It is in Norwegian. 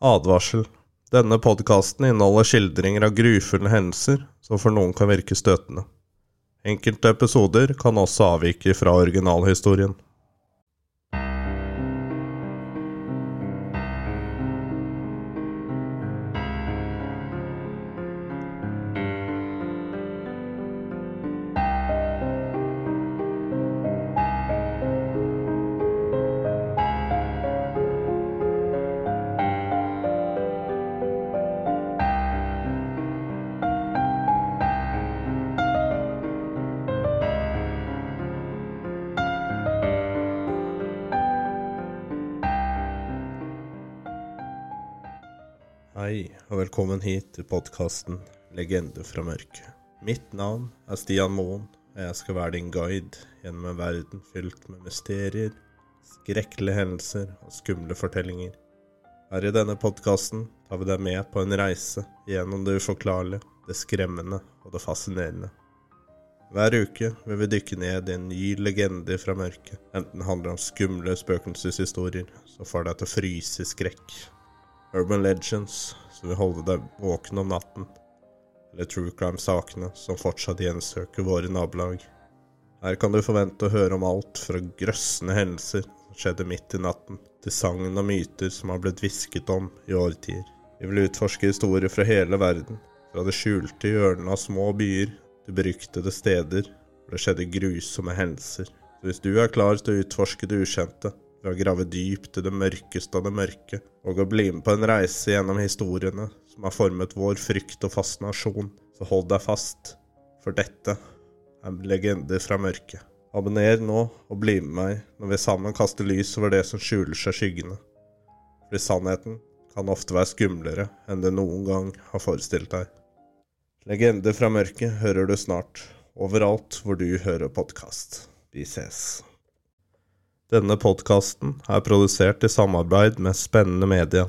Advarsel. Denne podkasten inneholder skildringer av grufulle hendelser som for noen kan virke støtende. Enkelte episoder kan også avvike fra originalhistorien. Hei, og velkommen hit til podkasten Legende fra mørket. Mitt navn er Stian Moen, og jeg skal være din guide gjennom en verden fylt med mysterier, skrekkelige hendelser og skumle fortellinger. Her i denne podkasten tar vi deg med på en reise gjennom det uforklarlige, det skremmende og det fascinerende. Hver uke vil vi dykke ned i en ny legende fra mørket, enten det handler om skumle spøkelseshistorier som får deg til å fryse i skrekk, urban legends som vil holde deg våken om natten, eller true crime-sakene som fortsatt gjensøker våre nabolag. Her kan du forvente å høre om alt fra grøssende hendelser som skjedde midt i natten, til sagn og myter som har blitt hvisket om i årtier. Vi vil utforske historier fra hele verden, fra det skjulte hjørnet av små byer til beryktede steder hvor det skjedde grusomme hendelser. Så hvis du er klar til å utforske det ukjente, ved å grave dypt i det mørkeste av det mørke, og å bli med på en reise gjennom historiene som har formet vår frykt og fascinasjon, så hold deg fast, for dette er legender fra mørket. Abonner nå og bli med meg når vi sammen kaster lys over det som skjuler seg skyggene. Fordi sannheten kan ofte være skumlere enn det noen gang har forestilt deg. Legender fra mørket hører du snart, overalt hvor du hører podkast. Vi ses. Denne podkasten er produsert i samarbeid med Spennende Media.